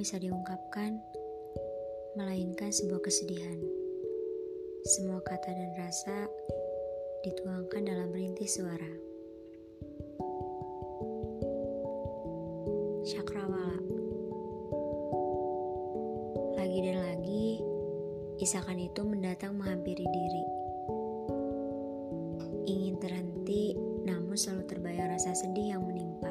bisa diungkapkan, melainkan sebuah kesedihan. Semua kata dan rasa dituangkan dalam rintis suara. Cakrawala Lagi dan lagi, isakan itu mendatang menghampiri diri. Ingin terhenti, namun selalu terbayang rasa sedih yang menimpa.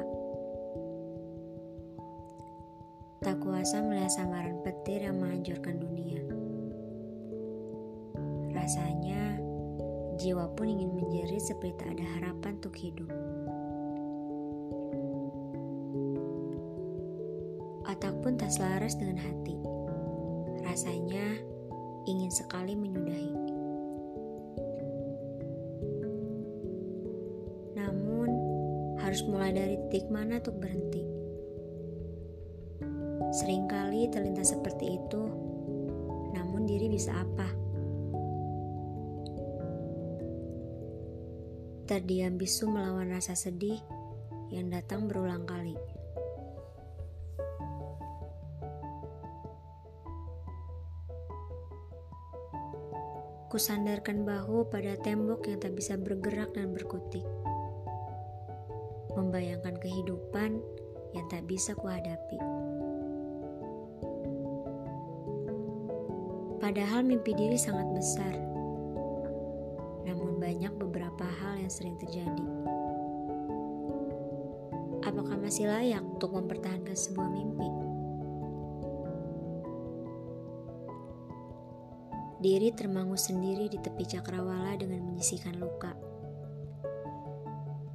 Tak kuasa melihat samaran petir yang menghancurkan dunia. Rasanya, jiwa pun ingin menjerit seperti tak ada harapan untuk hidup. Otak pun tak selaras dengan hati. Rasanya ingin sekali menyudahi. Namun, harus mulai dari titik mana untuk berhenti. Seringkali terlintas seperti itu, namun diri bisa apa? Terdiam bisu melawan rasa sedih yang datang berulang kali. Kusandarkan bahu pada tembok yang tak bisa bergerak dan berkutik. Membayangkan kehidupan yang tak bisa kuhadapi. Padahal mimpi diri sangat besar. Namun banyak beberapa hal yang sering terjadi. Apakah masih layak untuk mempertahankan sebuah mimpi? Diri termangu sendiri di tepi cakrawala dengan menyisikan luka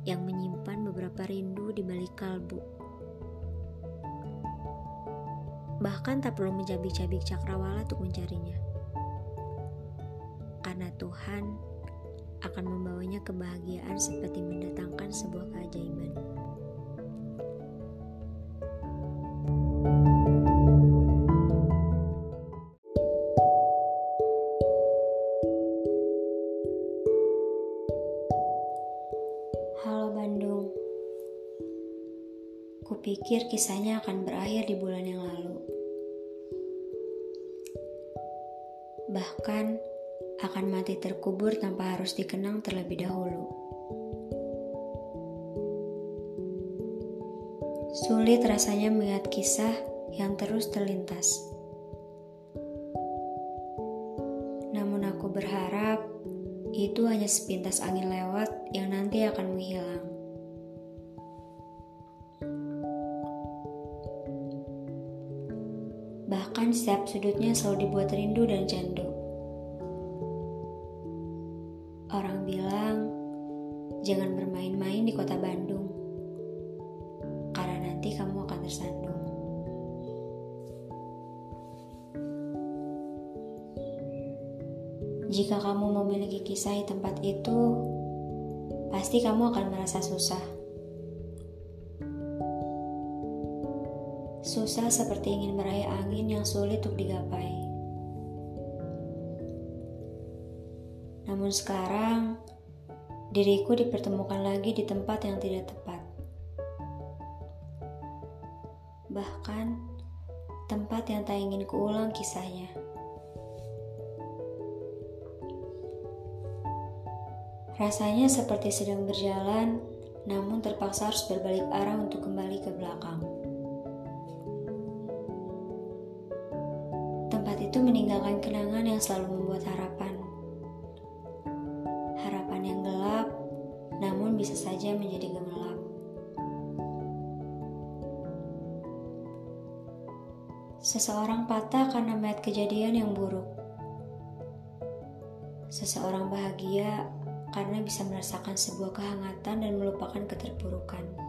yang menyimpan beberapa rindu di balik kalbu. Bahkan tak perlu mencabik-cabik cakrawala untuk mencarinya. Karena Tuhan akan membawanya kebahagiaan seperti mendatangkan sebuah keajaiban. Kupikir kisahnya akan berakhir di bulan yang lalu. Bahkan akan mati terkubur tanpa harus dikenang terlebih dahulu. Sulit rasanya melihat kisah yang terus terlintas. Namun aku berharap itu hanya sepintas angin lewat yang nanti akan menghilang. Bahkan setiap sudutnya selalu dibuat rindu dan candu. Orang bilang, jangan bermain-main di kota Bandung, karena nanti kamu akan tersandung. Jika kamu memiliki kisah di tempat itu, pasti kamu akan merasa susah. Susah seperti ingin meraih angin yang sulit untuk digapai. Namun sekarang, diriku dipertemukan lagi di tempat yang tidak tepat. Bahkan, tempat yang tak ingin kuulang kisahnya. Rasanya seperti sedang berjalan, namun terpaksa harus berbalik arah untuk kembali ke belakang. Itu meninggalkan kenangan yang selalu membuat harapan. Harapan yang gelap, namun bisa saja menjadi gemerlap. Seseorang patah karena melihat kejadian yang buruk. Seseorang bahagia karena bisa merasakan sebuah kehangatan dan melupakan keterpurukan.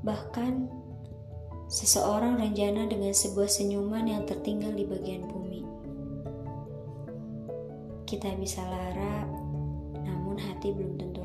Bahkan, seseorang rencana dengan sebuah senyuman yang tertinggal di bagian bumi. Kita bisa lara, namun hati belum tentu